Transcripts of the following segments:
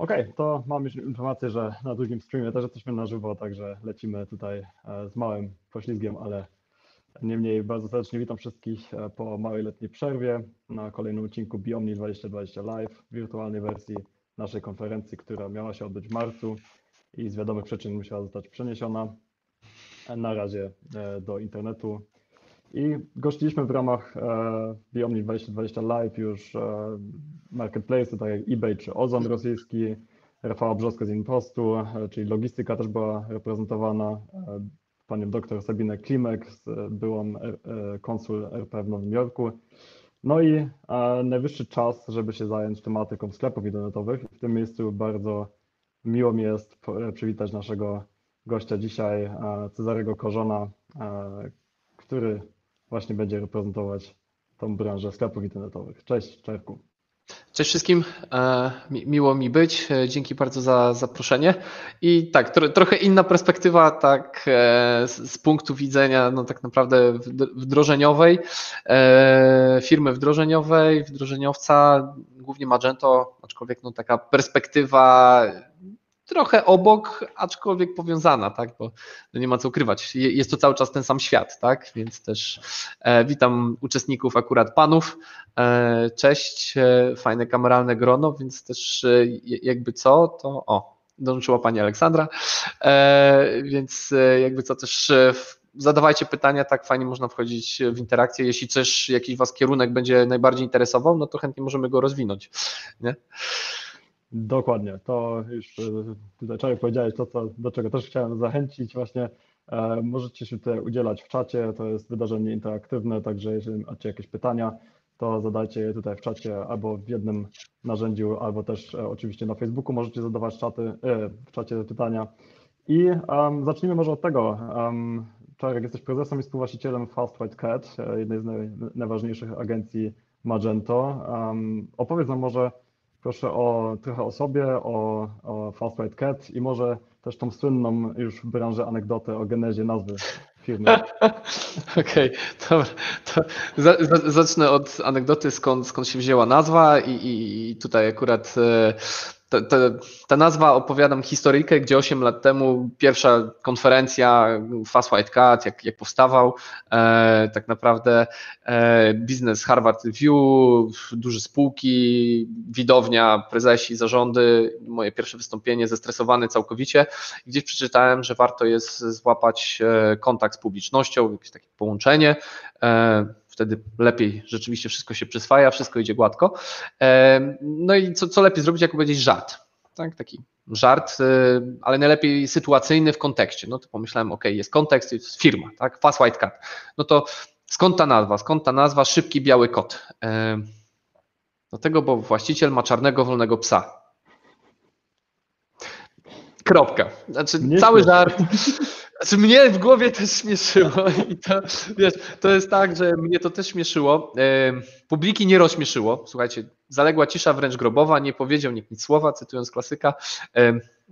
Okej, to mam już informację, że na drugim streamie też jesteśmy na żywo, także lecimy tutaj e, z małym poślizgiem, ale niemniej bardzo serdecznie witam wszystkich e, po małej letniej przerwie na kolejnym odcinku Biomni 2020 Live, wirtualnej wersji naszej konferencji, która miała się odbyć w marcu i z wiadomych przyczyn musiała zostać przeniesiona na razie e, do internetu. I gościliśmy w ramach Biomni 2020 Live już marketplace, tak jak eBay czy Ozon rosyjski, Rafała Brzoska z Impostu, e, czyli logistyka też była reprezentowana, e, panią doktor Sabinę Klimek, byłą e, konsul RP w Nowym Jorku. No i najwyższy czas, żeby się zająć tematyką sklepów internetowych. W tym miejscu bardzo miło mi jest przywitać naszego gościa dzisiaj, Cezarego Korzona, który właśnie będzie reprezentować tą branżę sklepów internetowych. Cześć, Czerku. Cześć wszystkim, e, miło mi być. E, dzięki bardzo za zaproszenie. I tak, trochę inna perspektywa, tak, e, z, punktu widzenia, no tak naprawdę wdrożeniowej, firmy wdrożeniowej, wdrożeniowca, głównie Magento, aczkolwiek no taka perspektywa trochę obok, aczkolwiek powiązana, tak, bo no nie ma co ukrywać. Jest to cały czas ten sam świat, tak, więc też e, witam uczestników, akurat panów. E, cześć, e, fajne kameralne grono, więc też e, jakby co, to o, dołączyła pani Aleksandra, e, więc e, jakby co też zadawajcie pytania, tak fajnie można wchodzić w interakcję. Jeśli coś, jakiś Was kierunek będzie najbardziej interesował, no to chętnie możemy go rozwinąć. Nie? Dokładnie, to już e, tutaj Czarek powiedziałeś to, co, do czego też chciałem zachęcić właśnie. E, możecie się tutaj udzielać w czacie, to jest wydarzenie interaktywne, także jeżeli macie jakieś pytania, to zadajcie je tutaj w czacie albo w jednym narzędziu, albo też e, oczywiście na Facebooku możecie zadawać czaty, w czacie pytania. I um, zacznijmy może od tego. Um, Czarek, jesteś prezesem i współwłaścicielem Fast White Cat, jednej z naj, najważniejszych agencji Magento. Um, opowiedz nam może, Proszę o trochę o sobie, o, o Fast White Cat i może też tą słynną już w branży anegdotę o genezie nazwy firmy. Okej, okay. To za, za, zacznę od anegdoty, skąd, skąd się wzięła nazwa i, i, i tutaj akurat ta, nazwa opowiadam historyjkę, gdzie 8 lat temu pierwsza konferencja Fast White Cat, jak, jak powstawał, e, tak naprawdę e, biznes Harvard Review, duże spółki, widownia, prezesi, zarządy, moje pierwsze wystąpienie, zestresowany całkowicie. Gdzieś przeczytałem, że warto jest złapać e, kontakt z publicznością, jakieś takie połączenie. E, wtedy lepiej rzeczywiście wszystko się przyswaja, wszystko idzie gładko. No i co, co lepiej zrobić, jak powiedzieć żart. Tak, taki żart, y, ale najlepiej sytuacyjny w kontekście. No to pomyślałem, ok, jest kontekst, jest firma, tak, Fast White Cat. No to skąd ta nazwa? Skąd ta nazwa Szybki Biały Kot? Dlatego, bo właściciel ma czarnego wolnego psa. Kropka. Znaczy, cały żart. Znaczy mnie w głowie też śmieszyło i to, wiesz, to jest tak, że mnie to też śmieszyło. Publiki nie rozśmieszyło. Słuchajcie, zaległa cisza wręcz grobowa, nie powiedział nikt nic słowa, cytując klasyka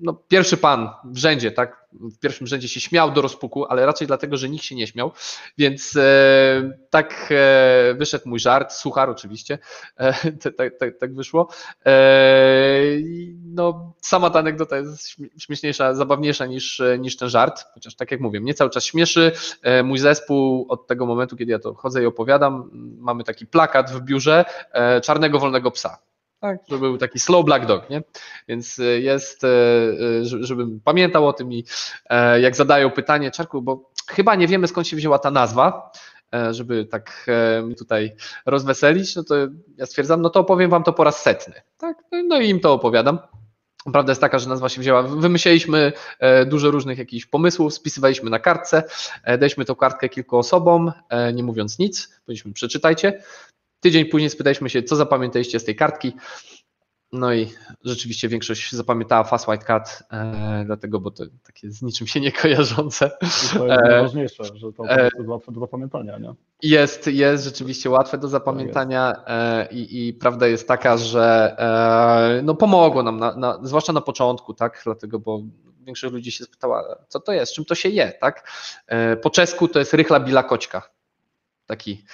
no, pierwszy pan w rzędzie, tak, w pierwszym rzędzie się śmiał do rozpuku, ale raczej dlatego, że nikt się nie śmiał, więc e, tak e, wyszedł mój żart, suchar oczywiście, e, tak, tak, tak wyszło. E, no, sama ta anegdota jest śmieszniejsza, zabawniejsza niż, niż ten żart, chociaż tak jak mówię, mnie cały czas śmieszy. E, mój zespół od tego momentu, kiedy ja to chodzę i opowiadam, mamy taki plakat w biurze e, czarnego wolnego psa tak, żeby był taki slow black dog, nie? Więc e, jest, e, e, żebym pamiętał o tym i jak zadają pytanie, Czarku, bo chyba nie wiemy skąd się wzięła ta nazwa, żeby tak tutaj rozweselić, no to ja stwierdzam, no to opowiem wam to po raz setny, tak? No, no i im to opowiadam. Prawda jest taka, że nazwa się wzięła. Wymyśleliśmy dużo różnych jakichś pomysłów, spisywaliśmy na kartce, daliśmy tą kartkę kilku osobom, nie mówiąc nic, powiedzieliśmy przeczytajcie. Tydzień później spytaliśmy się, co zapamiętaliście z tej kartki. No i rzeczywiście większość zapamiętała Fast White Cat, e, dlatego, bo to takie z niczym się nie kojarzące. to jest e, najważniejsze, że to e, jest łatwe do zapamiętania, nie? Jest, jest rzeczywiście łatwe do zapamiętania e, i, i, prawda jest taka, że e, no pomogło nam, na, na, zwłaszcza na początku, tak, dlatego, bo większość ludzi się spytała, co to jest, czym to się je, tak? E, po czesku to jest rychla bila koćka, taki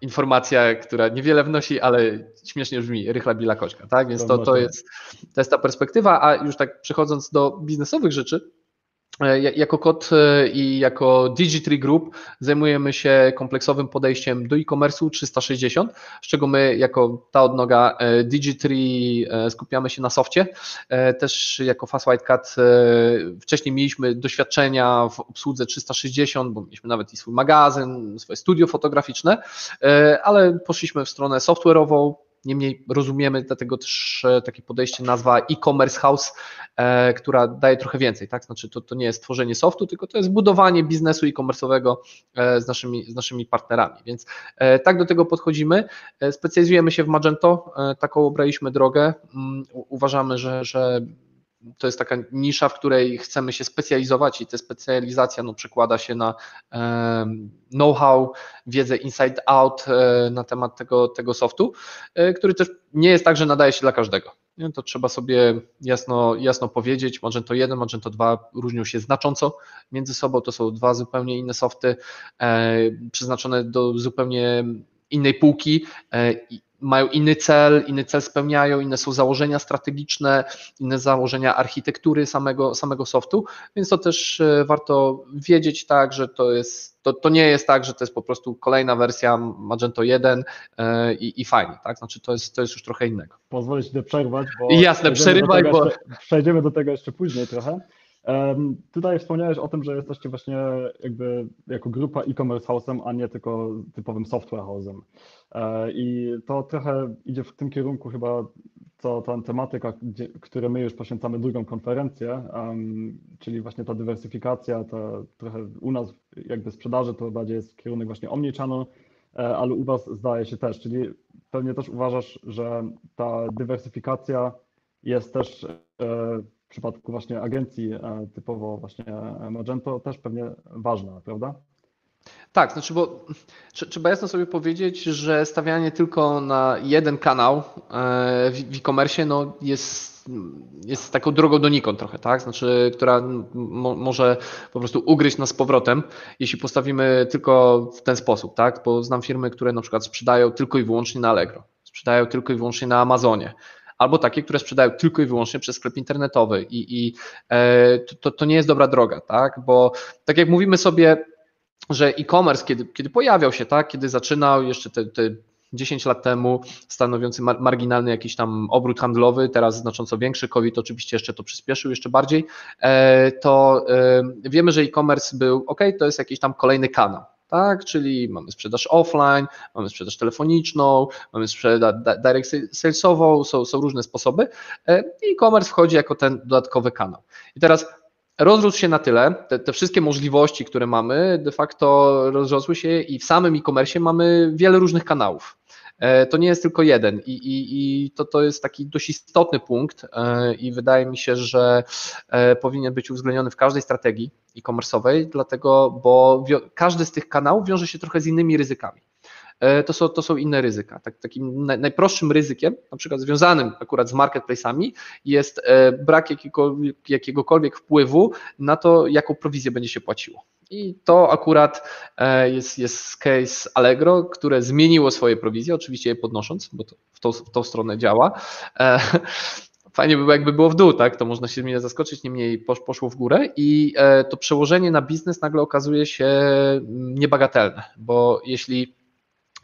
informacja, która niewiele wnosi, ale śmiesznie brzmi, rychla bila koczka, tak? Więc to, to, jest, to jest ta perspektywa, a już tak przechodząc do biznesowych rzeczy, jako KOT e, i jako Digitree Group zajmujemy się kompleksowym podejściem do e-commerce'u 360, z czego my jako ta odnoga e, Digitree skupiamy się na softie. Też jako Fast White wcześniej mieliśmy doświadczenia w obsłudze 360, bo mieliśmy nawet i swój magazyn, swoje studio fotograficzne, ale poszliśmy w stronę software'ową, Niemniej rozumiemy dlatego też e, takie podejście, nazwa e-commerce house, e, która daje trochę więcej, tak? Znaczy to, to nie jest tworzenie softu, tylko to jest budowanie biznesu e-commerce'owego e, z naszymi, z naszymi partnerami. Więc tak do tego podchodzimy. Specjalizujemy się w Magento, taką obraliśmy drogę. Mm, uważamy, że, że to jest taka nisza, w której chcemy się specjalizować i ta specjalizacja no, przekłada się na know-how, wiedzę inside out e, na temat tego, tego softu, e, który też nie jest tak, że nadaje się dla każdego. To trzeba sobie jasno, jasno powiedzieć. Magento 1, Magento 2 różnią się znacząco między sobą. To są dwa zupełnie inne softy, e, przeznaczone do zupełnie innej półki mają inny cel, inny cel spełniają, inne są założenia strategiczne, inne założenia architektury samego, samego softu, więc to też e, warto wiedzieć tak, że to jest, to, to nie jest tak, że to jest po prostu kolejna wersja Magento 1 e, i, i fajnie, tak, znaczy to jest, to jest już trochę innego. Pozwolę Ci przerwać, bo Jasne, przerywaj, bo... Jeszcze, przejdziemy do tego jeszcze później trochę. Tutaj wspomniałeś o tym, że jesteście właśnie jakby jako grupa e-commerce house'em, a nie tylko typowym software house'em. E, I to trochę idzie w tym kierunku chyba, co ta tematyka, gdzie, które my już poświęcamy drugą konferencję, um, czyli właśnie ta dywersyfikacja, to trochę u nas jakby sprzedaży to bardziej jest kierunek właśnie omnichannel, e, ale u Was zdaje się też, czyli pewnie też uważasz, że ta dywersyfikacja jest też e, przypadku właśnie agencji e, typowo właśnie Magento też pewnie ważna, prawda? Tak, znaczy, bo trzeba jasno sobie powiedzieć, że stawianie tylko na jeden kanał e, w e-commerce no jest, jest taką drogą donikąd trochę, tak? Znaczy, która mo może po prostu ugryźć nas z powrotem, jeśli postawimy tylko w ten sposób, tak? Bo znam firmy, które na przykład sprzedają tylko i wyłącznie na Allegro, sprzedają tylko i wyłącznie na Amazonie, albo takie, które sprzedają tylko i wyłącznie przez sklep internetowy. I, i e, to, to nie jest dobra droga, tak? Bo tak jak mówimy sobie, że e-commerce, kiedy, kiedy pojawiał się, tak, kiedy zaczynał jeszcze te, te 10 lat temu, stanowiący marginalny jakiś tam obrót handlowy, teraz znacząco większy, COVID oczywiście jeszcze to przyspieszył jeszcze bardziej, e, to e, wiemy, że e-commerce był ok, to jest jakiś tam kolejny kanał tak? Czyli mamy sprzedaż offline, mamy sprzedaż telefoniczną, mamy sprzedaż direct salesową, są, są różne sposoby e, i e-commerce wchodzi jako ten dodatkowy kanał. I teraz rozrósł się na tyle, te, te, wszystkie możliwości, które mamy, de facto rozrosły się i w samym e-commerce mamy wiele różnych kanałów. E, to nie jest tylko jeden i, i, i to, to jest taki dość istotny punkt e, i wydaje mi się, że e, powinien być uwzględniony w każdej strategii e-commerce'owej, dlatego, bo każdy z tych kanałów wiąże się trochę z innymi ryzykami to są, to są inne ryzyka. Tak, takim najprostszym ryzykiem, na przykład związanym akurat z marketplace'ami, jest brak jakiegokolwiek, jakiegokolwiek wpływu na to, jaką prowizję będzie się płaciło. I to akurat e, jest, jest case Allegro, które zmieniło swoje prowizje, oczywiście je podnosząc, bo to w, tą, w tą stronę działa. E, fajnie by było, jakby było w dół, tak? To można się mnie zaskoczyć, niemniej poszło w górę i e, to przełożenie na biznes nagle okazuje się niebagatelne, bo jeśli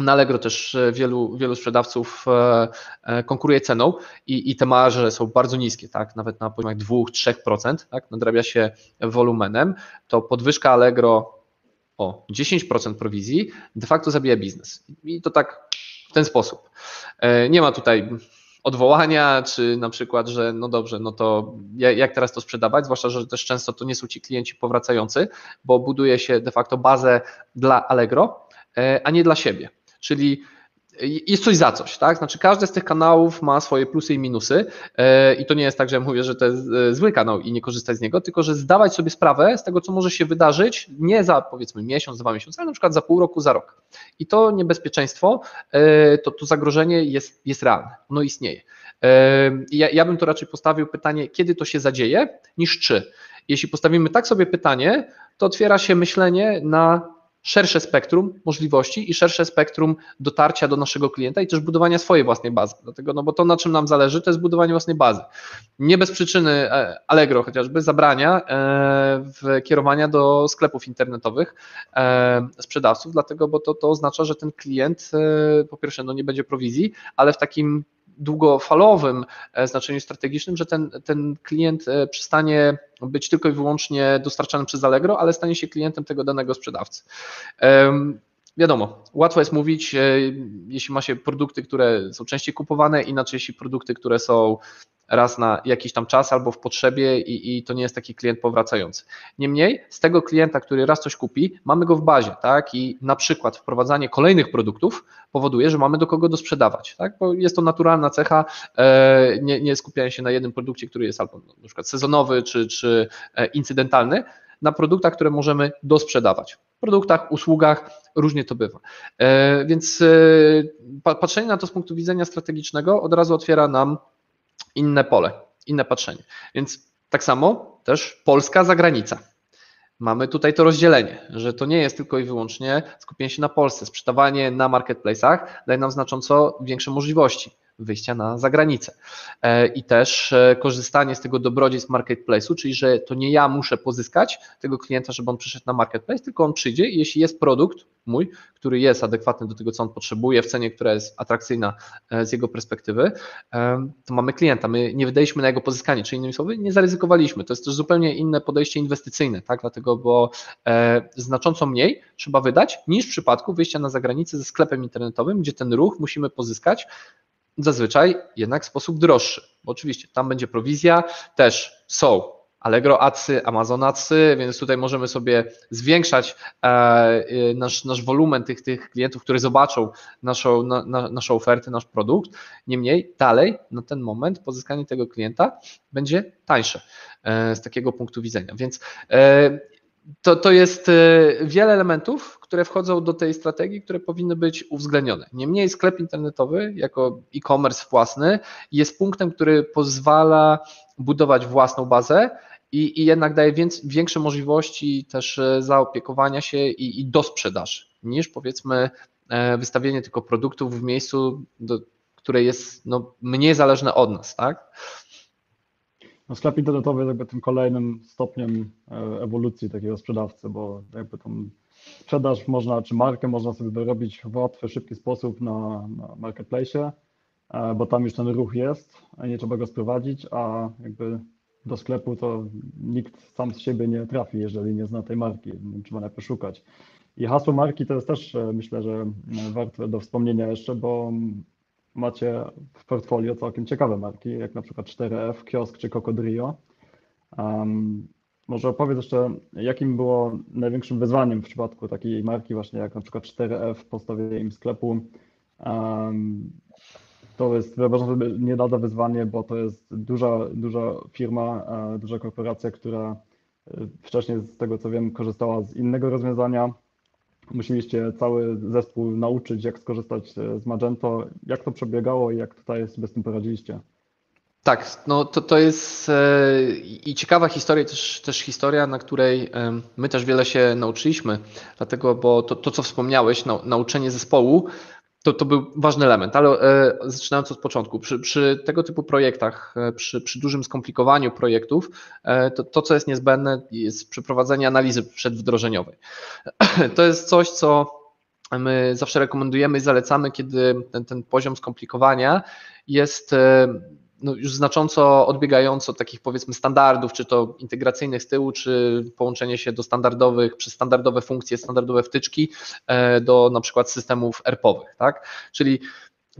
na Allegro też e, wielu, wielu sprzedawców e, e, konkuruje ceną i, i te marże są bardzo niskie, tak? nawet na poziomach 2-3%, tak? nadrabia się wolumenem, to podwyżka Allegro o 10% prowizji de facto zabija biznes. I to tak w ten sposób. Nie ma tutaj odwołania, czy na przykład, że no dobrze, no to jak teraz to sprzedawać, zwłaszcza, że też często to nie są ci klienci powracający, bo buduje się de facto bazę dla Allegro, a nie dla siebie czyli jest coś za coś, tak? Znaczy każdy z tych kanałów ma swoje plusy i minusy e, i to nie jest tak, że ja mówię, że to jest e, zły kanał i nie korzystać z niego, tylko że zdawać sobie sprawę z tego, co może się wydarzyć nie za powiedzmy miesiąc, dwa miesiące, ale na przykład za pół roku, za rok. I to niebezpieczeństwo, e, to, to zagrożenie jest, jest realne, ono istnieje. Ja, ja bym to raczej postawił pytanie, kiedy to się zadzieje, niż czy. Jeśli postawimy tak sobie pytanie, to otwiera się myślenie na szersze spektrum możliwości i szersze spektrum dotarcia do naszego klienta i też budowania swojej własnej bazy. Dlatego, no bo to na czym nam zależy, to jest budowanie własnej bazy. Nie bez przyczyny e, Allegro chociażby zabrania e, kierowania do sklepów internetowych e, sprzedawców, dlatego, bo to, to oznacza, że ten klient po pierwsze no nie będzie prowizji, ale w takim długofalowym e, znaczeniu strategicznym, że ten, ten klient e, przestanie być tylko i wyłącznie dostarczany przez Allegro, ale stanie się klientem tego danego sprzedawcy. Wiadomo, łatwo jest mówić, e, jeśli ma się produkty, które są częściej kupowane, inaczej jeśli produkty, które są raz na jakiś tam czas albo w potrzebie i, i, to nie jest taki klient powracający. Niemniej z tego klienta, który raz coś kupi, mamy go w bazie, tak? I na przykład wprowadzanie kolejnych produktów powoduje, że mamy do kogo dosprzedawać, tak? Bo jest to naturalna cecha, e, nie, nie skupianie się na jednym produkcie, który jest albo na przykład sezonowy czy, czy e, incydentalny, na produktach, które możemy dosprzedawać. Produktach, usługach różnie to bywa. E, więc patrzenie na to z punktu widzenia strategicznego od razu otwiera nam inne pole, inne patrzenie. Więc tak samo też Polska zagranica. Mamy tutaj to rozdzielenie, że to nie jest tylko i wyłącznie skupienie się na Polsce. Sprzedawanie na marketplace'ach daje nam znacząco większe możliwości wyjścia na zagranicę. E, I też e, korzystanie z tego dobrodziejstw marketplace'u, czyli że to nie ja muszę pozyskać tego klienta, żeby on przyszedł na marketplace, tylko on przyjdzie i jeśli jest produkt mój, który jest adekwatny do tego, co on potrzebuje, w cenie, która jest atrakcyjna e, z jego perspektywy, to mamy klienta. My nie wydaliśmy na jego pozyskanie, czyli innymi słowy, nie zaryzykowaliśmy. To jest też zupełnie inne podejście inwestycyjne, tak? dlatego, bo znacząco mniej trzeba wydać niż w przypadku wyjścia na zagranicę ze sklepem internetowym, gdzie ten ruch musimy pozyskać zazwyczaj jednak w sposób droższy. Bo oczywiście tam będzie prowizja, też są Allegro Adsy, Amazon Adsy, więc tutaj możemy sobie zwiększać e, e, nasz, nasz wolumen tych, tych klientów, którzy zobaczą naszą, na, naszą ofertę, nasz produkt. Niemniej dalej na ten moment pozyskanie tego klienta będzie tańsze e, z takiego punktu widzenia. Więc to, to jest e, wiele elementów, które wchodzą do tej strategii, które powinny być uwzględnione. Niemniej sklep internetowy jako e-commerce własny jest punktem, który pozwala budować własną bazę i, i jednak daje więcej, większe możliwości też e, zaopiekowania się i, i do sprzedaży niż powiedzmy e, wystawienie tylko produktów w miejscu, do, które jest no, mniej zależne od nas, tak? No sklep internetowy jest jakby tym kolejnym stopniem e, ewolucji takiego sprzedawcy, bo jakby tą sprzedaż można, czy markę można sobie wyrobić w łatwy, szybki sposób na, na marketplace, e, bo tam już ten ruch jest, nie trzeba go sprowadzić, a jakby do sklepu to nikt sam z siebie nie trafi, jeżeli nie zna tej marki, trzeba najpierw szukać. I hasło marki to jest też e, myślę, że warte do wspomnienia jeszcze, bo macie w portfolio całkiem ciekawe marki, jak na przykład 4F, Kiosk czy Cocodrio. Um, może opowiedz jeszcze, jakim było największym wyzwaniem w przypadku takiej marki właśnie jak na przykład 4F, postawienie im sklepu. Um, to jest wyobrażam sobie nie lada wyzwanie, bo to jest duża, duża firma, e, duża korporacja, która e, wcześniej z tego co wiem korzystała z innego rozwiązania, musieliście cały zespół nauczyć, jak skorzystać z Magento. Jak to przebiegało i jak tutaj sobie z tym poradziliście? Tak, no to, to jest e, i ciekawa historia, też, też historia, na której my też wiele się nauczyliśmy, dlatego, bo to, to co wspomniałeś, nauczenie zespołu, to, to był ważny element, ale e, zaczynając od początku, przy, przy tego typu projektach, e, przy, przy, dużym skomplikowaniu projektów, e, to, to co jest niezbędne jest przeprowadzenie analizy przedwdrożeniowej. To jest coś, co my zawsze rekomendujemy i zalecamy, kiedy ten, ten poziom skomplikowania jest no już znacząco odbiegając od takich powiedzmy standardów, czy to integracyjnych z tyłu, czy połączenie się do standardowych, przez standardowe funkcje, standardowe wtyczki e, do na przykład systemów ERP-owych, tak? Czyli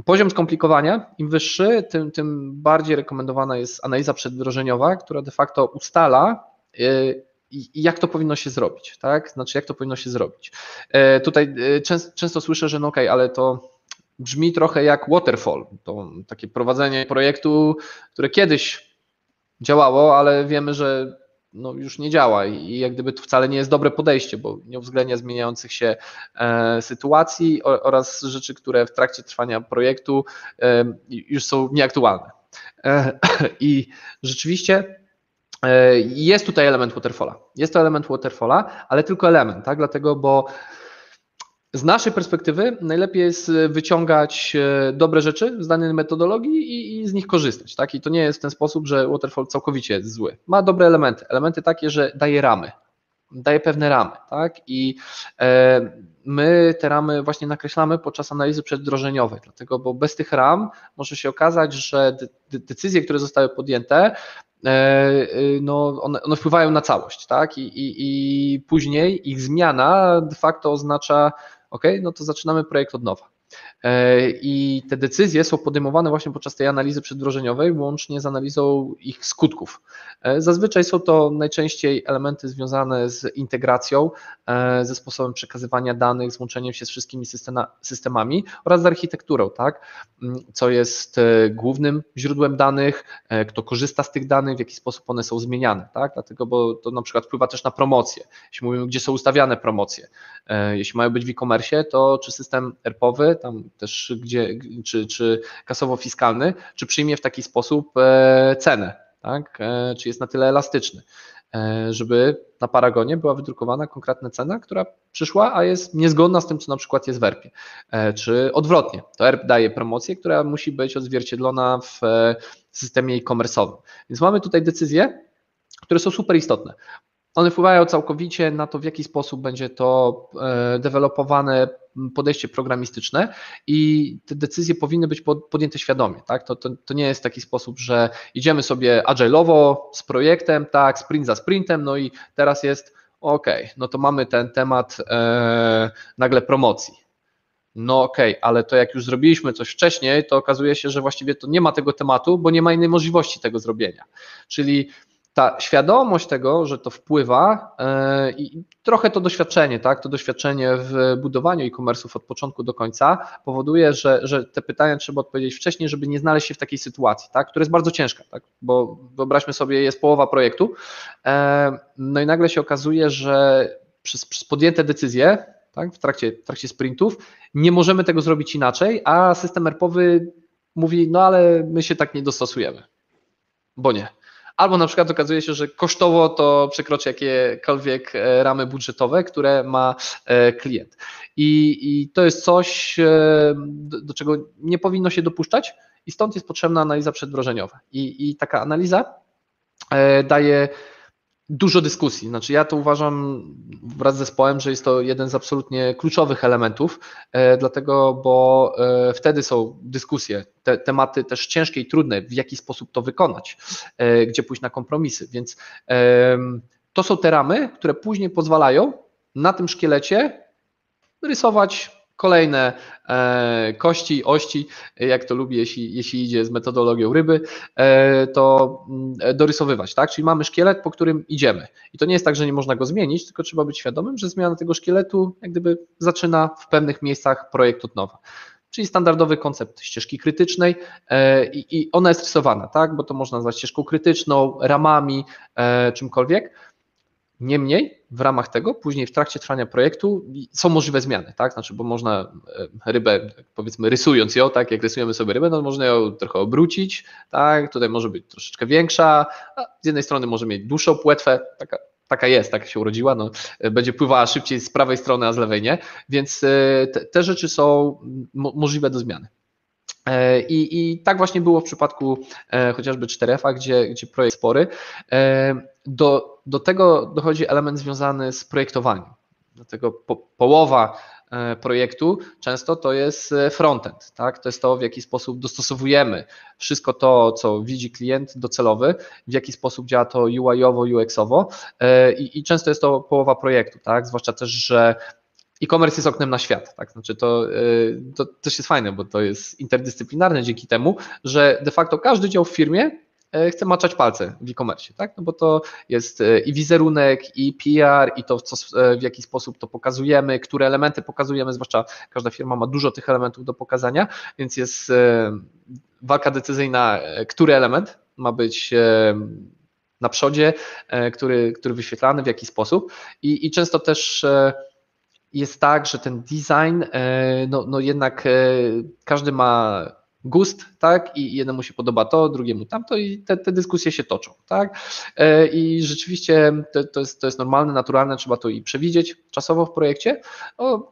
Poziom skomplikowania, im wyższy, tym, tym bardziej rekomendowana jest analiza przedwdrożeniowa, która de facto ustala, e, jak to powinno się zrobić, tak? Znaczy, jak to powinno się zrobić. E, tutaj często, często słyszę, że no okej, okay, ale to brzmi trochę jak waterfall. To takie prowadzenie projektu, które kiedyś działało, ale wiemy, że no już nie działa i jak gdyby to wcale nie jest dobre podejście, bo nie uwzględnia zmieniających się e, sytuacji oraz rzeczy, które w trakcie trwania projektu e, już są nieaktualne. E, I rzeczywiście jest tutaj element waterfalla. Jest to element waterfalla, ale tylko element, tak? Dlatego, bo z naszej perspektywy najlepiej jest wyciągać dobre rzeczy z danej metodologii i, i, z nich korzystać. Tak? I to nie jest w ten sposób, że waterfall całkowicie jest zły. Ma dobre elementy. Elementy takie, że daje ramy. Daje pewne ramy. Tak? I e, my te ramy właśnie nakreślamy podczas analizy przedwdrożeniowej, dlatego, bo bez tych ram może się okazać, że decyzje, które zostały podjęte, e, no one, one wpływają na całość, tak? I, i, I później ich zmiana de facto oznacza, ok, no to zaczynamy projekt od nowa. E, I te decyzje są podejmowane właśnie podczas tej analizy przedwdrożeniowej, łącznie z analizą ich skutków. E, zazwyczaj są to najczęściej elementy związane z integracją, e, ze sposobem przekazywania danych, z łączeniem się z wszystkimi systemami oraz z architekturą, tak? Mm, co jest głównym źródłem danych, kto korzysta z tych danych, w jaki sposób one są zmieniane, tak? Dlatego, bo to na przykład wpływa też na promocje. Jeśli mówimy, gdzie są ustawiane promocje, jeśli mają być w e-commerce, to czy system ERP-owy, tam też gdzie, czy, czy kasowo-fiskalny, czy przyjmie w taki sposób e, cenę, tak? E, czy jest na tyle elastyczny, e, żeby na Paragonie była wydrukowana konkretna cena, która przyszła, a jest niezgodna z tym, co na przykład jest w ERP-ie, czy odwrotnie. To ERP daje promocję, która musi być odzwierciedlona w systemie e-commerce'owym. Więc mamy tutaj decyzje, które są super istotne. One wpływają całkowicie na to, w jaki sposób będzie to dewelopowane podejście programistyczne i te decyzje powinny być podjęte świadomie. Tak? To, to, to nie jest taki sposób, że idziemy sobie agile'owo z projektem, tak, sprint za sprintem, no i teraz jest ok, no to mamy ten temat e, nagle promocji. No okej, okay, ale to jak już zrobiliśmy coś wcześniej, to okazuje się, że właściwie to nie ma tego tematu, bo nie ma innej możliwości tego zrobienia. Czyli ta świadomość tego, że to wpływa e, i trochę to doświadczenie, tak, to doświadczenie w budowaniu e-commerce'ów od początku do końca powoduje, że, że te pytania trzeba odpowiedzieć wcześniej, żeby nie znaleźć się w takiej sytuacji, tak, która jest bardzo ciężka, tak, bo wyobraźmy sobie, jest połowa projektu, e, no i nagle się okazuje, że przez, przez podjęte decyzje, tak, w trakcie, w trakcie sprintów, nie możemy tego zrobić inaczej, a system ERP-owy mówi, no ale my się tak nie dostosujemy, bo nie albo na przykład okazuje się, że kosztowo to przekroczy jakiekolwiek e, ramy budżetowe, które ma e, klient. I, i to jest coś, e, do, do, czego nie powinno się dopuszczać i stąd jest potrzebna analiza przedwdrożeniowa. I, i taka analiza daje dużo dyskusji. Znaczy ja to uważam wraz z zespołem, że jest to jeden z absolutnie kluczowych elementów, e, dlatego, bo e, wtedy są dyskusje, te tematy też ciężkie i trudne, w jaki sposób to wykonać, e, gdzie pójść na kompromisy, więc to są te ramy, które później pozwalają na tym szkielecie rysować kolejne e, kości, ości, jak to lubię, jeśli, jeśli idzie z metodologią ryby, e, to mm, dorysowywać, tak? Czyli mamy szkielet, po którym idziemy. I to nie jest tak, że nie można go zmienić, tylko trzeba być świadomym, że zmiana tego szkieletu jak gdyby zaczyna w pewnych miejscach projekt od nowa czyli standardowy koncept ścieżki krytycznej e, i ona jest rysowana, tak, bo to można nazwać ścieżką krytyczną, ramami, czymkolwiek. Niemniej w ramach tego, później w trakcie trwania projektu są możliwe zmiany, tak? Znaczy, bo można e, rybę, powiedzmy, rysując ją, tak, jak rysujemy sobie rybę, no można ją trochę obrócić, tak, tutaj może być troszeczkę większa, z jednej strony może mieć dłuższą płetwę, taka, taka jest, tak się urodziła, no, będzie pływała szybciej z prawej strony, a z lewej nie, więc e, te, te rzeczy są możliwe do zmiany. E, I, I, tak właśnie było w przypadku e, chociażby 4F, gdzie, gdzie projekt spory. E, do, do tego dochodzi element związany z projektowaniem. Dlatego po, połowa projektu często to jest frontend, tak? To jest to, w jaki sposób dostosowujemy wszystko to, co widzi klient docelowy, w jaki sposób działa to UI-owo, UX-owo i, i często jest to połowa projektu, tak? Zwłaszcza też, że e-commerce jest oknem na świat, tak? Znaczy to, to też jest fajne, bo to jest interdyscyplinarne dzięki temu, że de facto każdy dział w firmie e, chce maczać palce w e-commerce, tak? No bo to jest e, i wizerunek, i PR, i to, co, e, w jaki sposób to pokazujemy, które elementy pokazujemy, zwłaszcza każda firma ma dużo tych elementów do pokazania, więc jest walka decyzyjna, który element ma być na przodzie, który, który wyświetlany, w jaki sposób i, i często też jest tak, że ten design, no, no jednak każdy ma gust, tak, i jednemu się podoba to, drugiemu tamto i te, te dyskusje się toczą, tak, e, i rzeczywiście to, to, jest, to jest normalne, naturalne, trzeba to i przewidzieć czasowo w projekcie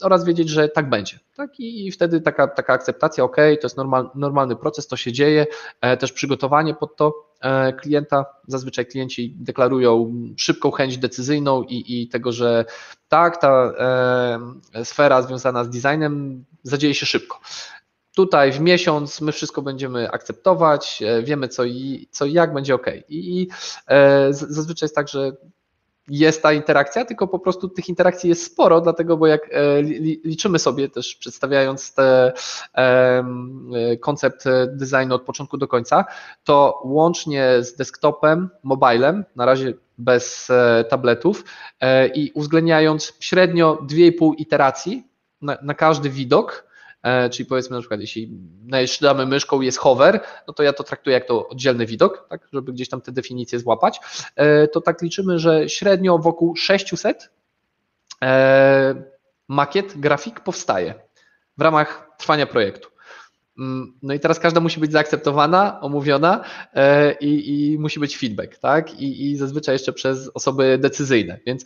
oraz wiedzieć, że tak będzie, tak, i wtedy taka, taka akceptacja, ok, to jest normal, normalny proces, to się dzieje, e, też przygotowanie pod to e, klienta, zazwyczaj klienci deklarują szybką chęć decyzyjną i, i tego, że tak, ta e, sfera związana z designem zadzieje się szybko tutaj w miesiąc my wszystko będziemy akceptować, e, wiemy co i, co i jak będzie ok. I, i e, zazwyczaj jest tak, że jest ta interakcja, tylko po prostu tych interakcji jest sporo, dlatego, bo jak e, liczymy sobie też przedstawiając te, koncept designu od początku do końca, to łącznie z desktopem, mobilem, na razie bez tabletów i uwzględniając średnio 2,5 iteracji na, na każdy widok, czyli powiedzmy na przykład, jeśli najeżdżamy myszką jest hover, no to ja to traktuję jak to oddzielny widok, tak, żeby gdzieś tam te definicje złapać, e, to tak liczymy, że średnio wokół 600 e, makiet, grafik powstaje w ramach trwania projektu. Mm, no i teraz każda musi być zaakceptowana, omówiona i, i musi być feedback, tak? I, I zazwyczaj jeszcze przez osoby decyzyjne. Więc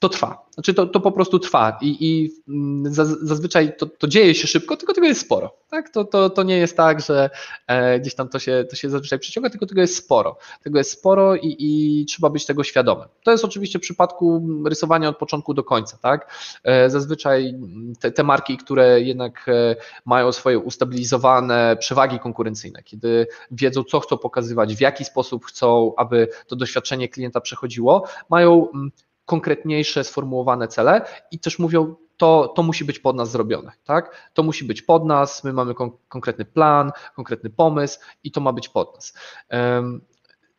to trwa. Znaczy to, to po prostu trwa i, i mm, zazwyczaj to, to dzieje się szybko, tylko tego jest sporo. Tak? To, to, to nie jest tak, że e, gdzieś tam to się, to się zazwyczaj przyciąga, tylko tego jest sporo. Tego jest sporo i, i trzeba być tego świadomym. To jest oczywiście w przypadku rysowania od początku do końca. Tak? E, zazwyczaj te, te marki, które jednak e, mają swoje ustabilizowane przewagi konkurencyjne, kiedy wiedzą, co chcą pokazywać, w jaki sposób chcą, aby to doświadczenie klienta przechodziło, mają mm, konkretniejsze, sformułowane cele i też mówią, to, to musi być pod nas zrobione, tak? To musi być pod nas, my mamy kon konkretny plan, konkretny pomysł i to ma być pod nas. Um,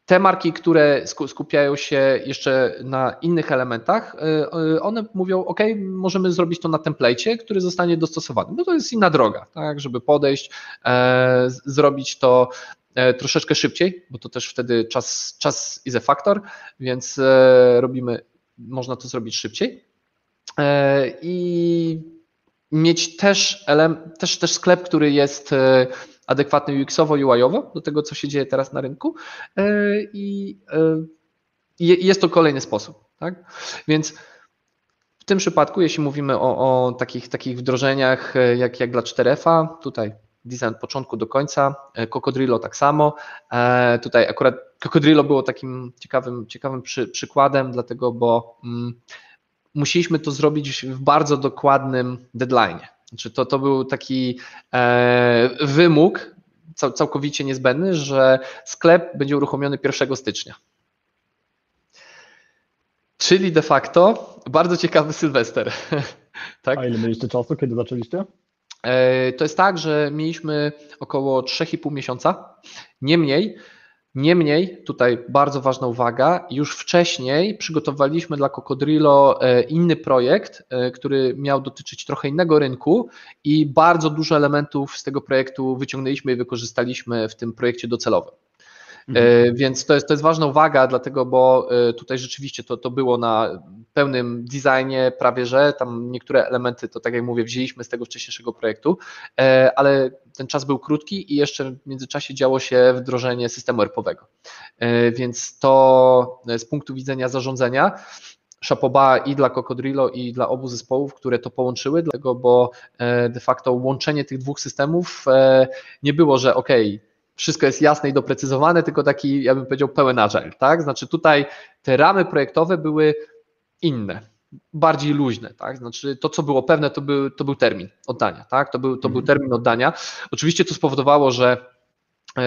te marki, które skupiają się jeszcze na innych elementach, y, y, one mówią, OK, możemy zrobić to na templecie, który zostanie dostosowany. No to jest inna droga, tak, żeby podejść, e, zrobić to e, troszeczkę szybciej, bo to też wtedy czas, czas is a factor, więc e, robimy można to zrobić szybciej. E, I mieć też, też, też sklep, który jest e, adekwatny UX-owo, UI-owo do tego, co się dzieje teraz na rynku. E, I jest to kolejny sposób. Tak? Więc w tym przypadku, jeśli mówimy o, o takich, takich wdrożeniach jak, jak dla 4FA, tutaj design od początku do końca, Cocodrillo tak samo. Tutaj akurat Cocodrillo było takim ciekawym, ciekawym przy, przykładem, dlatego, bo mm, musieliśmy to zrobić w bardzo dokładnym deadline. Znaczy to, to był taki e, wymóg cał, całkowicie niezbędny, że sklep będzie uruchomiony 1 stycznia. Czyli de facto bardzo ciekawy Sylwester. tak? A ile mieliście czasu, kiedy zaczęliście? E, to jest tak, że mieliśmy około 3,5 miesiąca. Niemniej Niemniej, tutaj bardzo ważna uwaga, już wcześniej przygotowaliśmy dla Cocodrillo e, inny projekt, e, który miał dotyczyć trochę innego rynku i bardzo dużo elementów z tego projektu wyciągnęliśmy i wykorzystaliśmy w tym projekcie docelowym. Mhm. Więc to jest, to jest ważna uwaga, dlatego, bo tutaj rzeczywiście to, to było na pełnym designie prawie, że tam niektóre elementy, to tak jak mówię, wzięliśmy z tego wcześniejszego projektu, e, ale ten czas był krótki i jeszcze w międzyczasie działo się wdrożenie systemu ERP-owego. Więc to z punktu widzenia zarządzania szapoba i dla Cocodrillo i dla obu zespołów, które to połączyły, dlatego, bo de facto łączenie tych dwóch systemów nie było, że ok, wszystko jest jasne i doprecyzowane, tylko taki, ja bym powiedział, pełen agile, tak? Znaczy tutaj te ramy projektowe były inne, bardziej luźne, tak? Znaczy to, co było pewne, to był, to był termin oddania, tak? To był, to był mhm. termin oddania. Oczywiście to spowodowało, że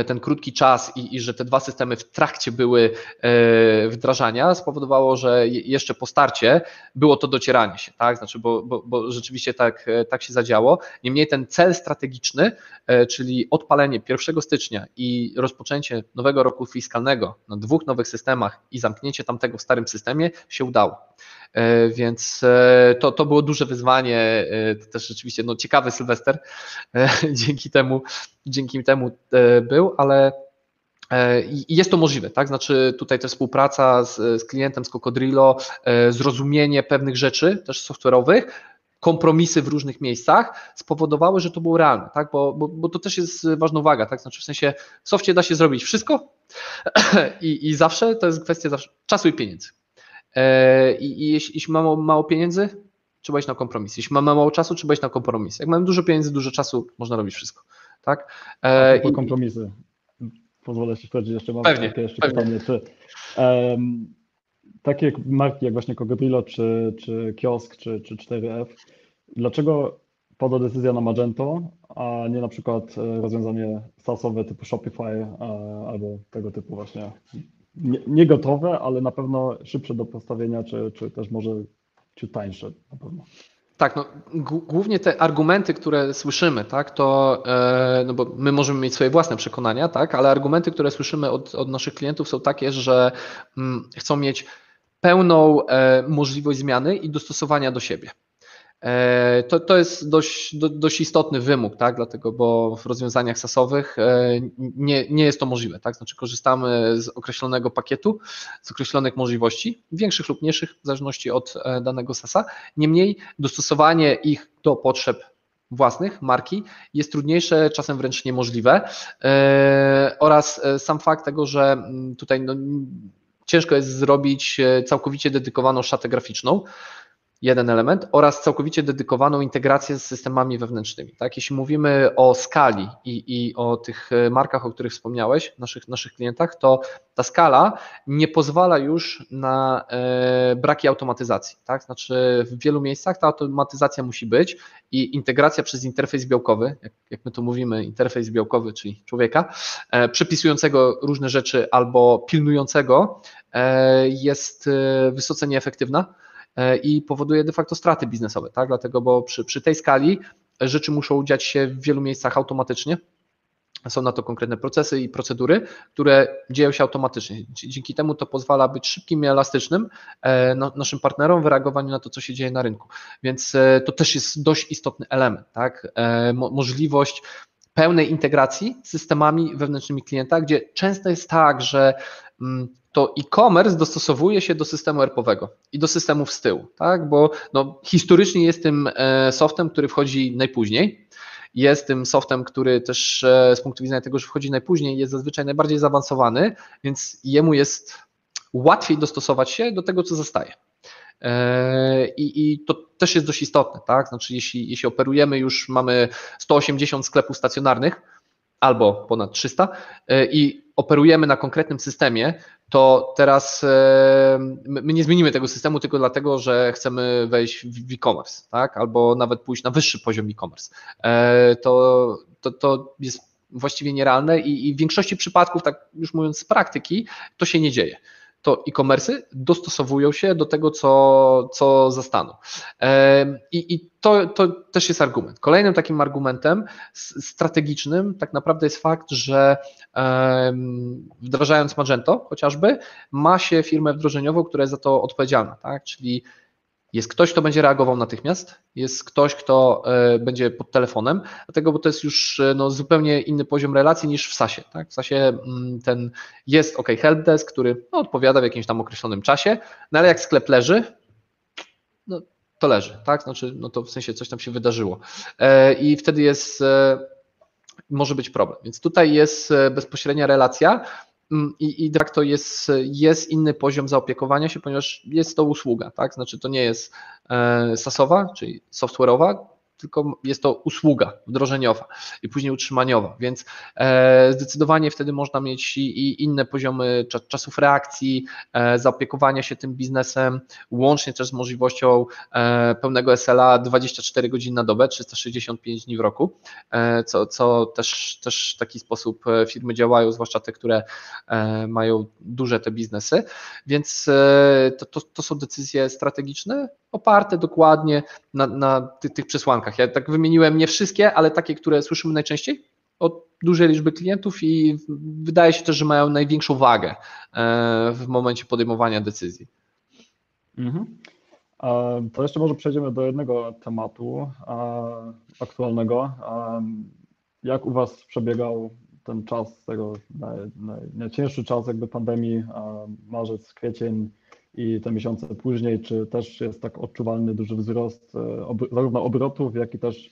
ten krótki czas i, i, że te dwa systemy w trakcie były e, wdrażania spowodowało, że jeszcze po starcie było to docieranie się, tak? Znaczy, bo, bo, bo rzeczywiście tak, e, tak się zadziało. Niemniej ten cel strategiczny, czyli odpalenie 1 stycznia i rozpoczęcie nowego roku fiskalnego na dwóch nowych systemach i zamknięcie tamtego w starym systemie się udało. E, więc e, to, to było duże wyzwanie, e, to też rzeczywiście no, ciekawy Sylwester dzięki temu, dzięki temu był, ale jest to możliwe, tak? Znaczy tutaj też współpraca z, z klientem, z Cocodrillo, zrozumienie pewnych rzeczy też software'owych, kompromisy w różnych miejscach spowodowały, że to było realne, tak? bo, bo, bo to też jest ważna uwaga, tak? znaczy w sensie w softie da się zrobić wszystko i, i zawsze to jest kwestia zawsze czasu i pieniędzy. E, I, i jeśli, jeśli mamy mało pieniędzy, trzeba iść na kompromis. Jeśli mamy mało czasu, trzeba iść na kompromis. Jak mamy dużo pieniędzy, dużo czasu, można robić wszystko. Tak? E, i, kompromisy. Pozwolę się wchodzić jeszcze, mam pewnie, takie jeszcze pewnie. pytanie, czy um, takie marki jak właśnie Cogodrillo, czy, czy Kiosk, czy, czy 4F, dlaczego pada decyzja na Magento, a nie na przykład e, rozwiązanie SaaSowe typu Shopify albo tego typu właśnie nie, nie, gotowe, ale na pewno szybsze do postawienia, czy, czy też może ciut tańsze na pewno. Tak, no, głównie te argumenty, które słyszymy, tak, to e, no bo my możemy mieć swoje własne przekonania, tak, ale argumenty, które słyszymy od, od naszych klientów są takie, że mm, chcą mieć pełną e, możliwość zmiany i dostosowania do siebie. E, to, to jest dość, do, dość istotny wymóg, tak? dlatego, bo w rozwiązaniach sasowych e, nie, nie jest to możliwe. Tak? Znaczy korzystamy z określonego pakietu, z określonych możliwości, większych lub mniejszych, w zależności od e, danego sasa. Niemniej dostosowanie ich do potrzeb własnych, marki, jest trudniejsze, czasem wręcz niemożliwe. Oraz sam fakt tego, że mm, tutaj no, ciężko jest zrobić całkowicie dedykowaną szatę graficzną, jeden element, oraz całkowicie dedykowaną integrację z systemami wewnętrznymi. Tak? Jeśli mówimy o skali i, i o tych e, markach, o których wspomniałeś, naszych, naszych klientach, to ta skala nie pozwala już na e, braki automatyzacji. Tak? Znaczy w wielu miejscach ta automatyzacja musi być i integracja przez interfejs białkowy, jak, jak my tu mówimy, interfejs białkowy, czyli człowieka, e, przepisującego różne rzeczy albo pilnującego, e, jest e, wysoce nieefektywna i powoduje de facto straty biznesowe, tak? Dlatego, bo przy, przy tej skali rzeczy muszą dziać się w wielu miejscach automatycznie. Są na to konkretne procesy i procedury, które dzieją się automatycznie. Dzięki temu to pozwala być szybkim i elastycznym e, naszym partnerom w reagowaniu na to, co się dzieje na rynku. Więc e, to też jest dość istotny element, tak? Możliwość pełnej integracji z systemami wewnętrznymi klienta, gdzie często jest tak, że mm, to e-commerce dostosowuje się do systemu ERP-owego i do systemów z tyłu, tak? bo no, historycznie jest tym e, softem, który wchodzi najpóźniej, jest tym softem, który też e, z punktu widzenia tego, że wchodzi najpóźniej, jest zazwyczaj najbardziej zaawansowany, więc jemu jest łatwiej dostosować się do tego, co zostaje. E, I, I, to też jest dość istotne, tak? Znaczy, jeśli, jeśli operujemy, już mamy 180 sklepów stacjonarnych albo ponad 300 i operujemy na konkretnym systemie, to teraz e, my nie zmienimy tego systemu tylko dlatego, że chcemy wejść w e-commerce, tak? albo nawet pójść na wyższy poziom e-commerce. E, to, to, to jest właściwie nierealne i, i w większości przypadków, tak już mówiąc z praktyki, to się nie dzieje to e-commerce dostosowują się do tego, co, co zastaną. I, i to, to też jest argument. Kolejnym takim argumentem strategicznym tak naprawdę jest fakt, że wdrażając Magento chociażby, ma się firmę wdrożeniową, która jest za to odpowiedzialna, tak? czyli jest ktoś, kto będzie reagował natychmiast, jest ktoś, kto e, będzie pod telefonem, dlatego, bo to jest już e, no, zupełnie inny poziom relacji niż w SASie. Tak? W SASie mm, ten jest OK helpdesk, który no, odpowiada w jakimś tam określonym czasie, no ale jak sklep leży, no, to leży, tak? Znaczy, no to w sensie coś tam się wydarzyło. E, I wtedy jest może być problem. Więc tutaj jest bezpośrednia relacja, i, i de facto jest, jest inny poziom zaopiekowania się, ponieważ jest to usługa, tak? Znaczy to nie jest e, sasowa, czyli software'owa, tylko jest to usługa wdrożeniowa i później utrzymaniowa, więc e, zdecydowanie wtedy można mieć i inne poziomy czasów reakcji, e, zaopiekowania się tym biznesem, łącznie też z możliwością e, pełnego SLA 24 godziny na dobę, 365 dni w roku, co, co też, też w taki sposób firmy działają, zwłaszcza te, które mają duże te biznesy, więc to, to, to są decyzje strategiczne, oparte dokładnie na, na tych, tych przesłankach. Ja tak wymieniłem nie wszystkie, ale takie, które słyszymy najczęściej od dużej liczby klientów i wydaje się też, że mają największą wagę e, w momencie podejmowania decyzji. Mhm. To jeszcze może przejdziemy do jednego tematu aktualnego. Jak u Was przebiegał ten czas, tego naj, naj, najcięższy czas jakby pandemii, marzec, kwiecień, i te miesiące później, czy też jest tak odczuwalny duży wzrost e, zarówno obrotów, jak i też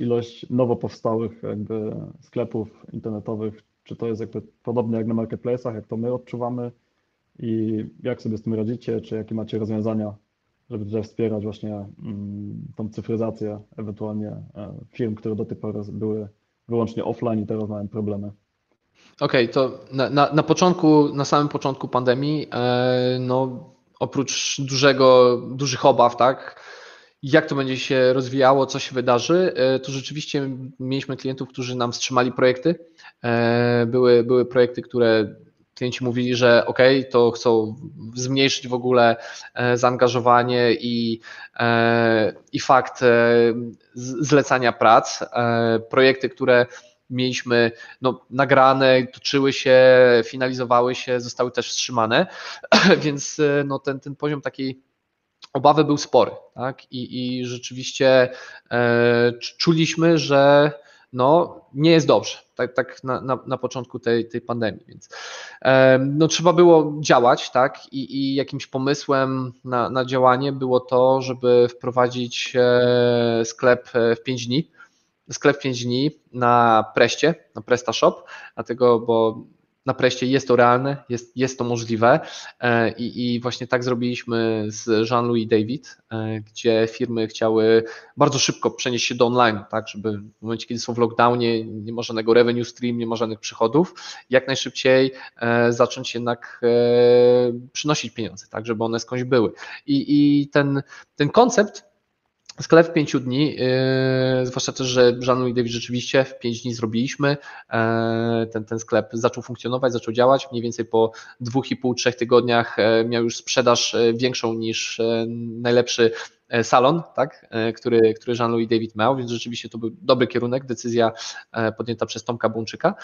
ilość nowo powstałych jakby sklepów internetowych, czy to jest jakby podobnie jak na marketplace'ach, jak to my odczuwamy? I jak sobie z tym radzicie, czy jakie macie rozwiązania, żeby tutaj wspierać właśnie mm, tą cyfryzację ewentualnie e, firm, które do tej pory były wyłącznie offline i teraz mają problemy. Okej, okay, to na, na, na, początku, na samym początku pandemii, e, no oprócz dużego, dużych obaw, tak, jak to będzie się rozwijało, co się wydarzy, e, to rzeczywiście mieliśmy klientów, którzy nam wstrzymali projekty. E, były, były projekty, które klienci mówili, że ok, to chcą zmniejszyć w ogóle e, zaangażowanie i, i fakt zlecania prac. Projekty, które mieliśmy no, nagrane, toczyły się, finalizowały się, zostały też wstrzymane, więc no, ten, ten poziom takiej obawy był spory, tak? I, i rzeczywiście e, czuliśmy, że no, nie jest dobrze, tak, tak na, na, na początku tej, tej pandemii, więc e, no, trzeba było działać, tak? I, i jakimś pomysłem na, na działanie było to, żeby wprowadzić e, sklep e, w 5 dni, sklep 5 dni na Preście, na PrestaShop, dlatego, bo na preście jest to realne, jest, jest to możliwe e, I, i właśnie tak zrobiliśmy z Jean-Louis David, e, gdzie firmy chciały bardzo szybko przenieść się do online, tak, żeby w momencie, kiedy są w lockdownie, nie ma żadnego revenue stream, nie ma żadnych przychodów, jak najszybciej e, zacząć jednak przynosić pieniądze, tak, żeby one skądś były. I, i ten, ten koncept Sklep w pięciu dni, yy, zwłaszcza też, że Żanu i David rzeczywiście w pięć dni zrobiliśmy. Yy, ten, ten sklep zaczął funkcjonować, zaczął działać. Mniej więcej po dwóch i pół, trzech tygodniach yy, miał już sprzedaż większą niż najlepszy salon, tak, e, który, który Jean-Louis David miał, więc rzeczywiście to był dobry kierunek, decyzja e, podjęta przez Tomka Bączyka.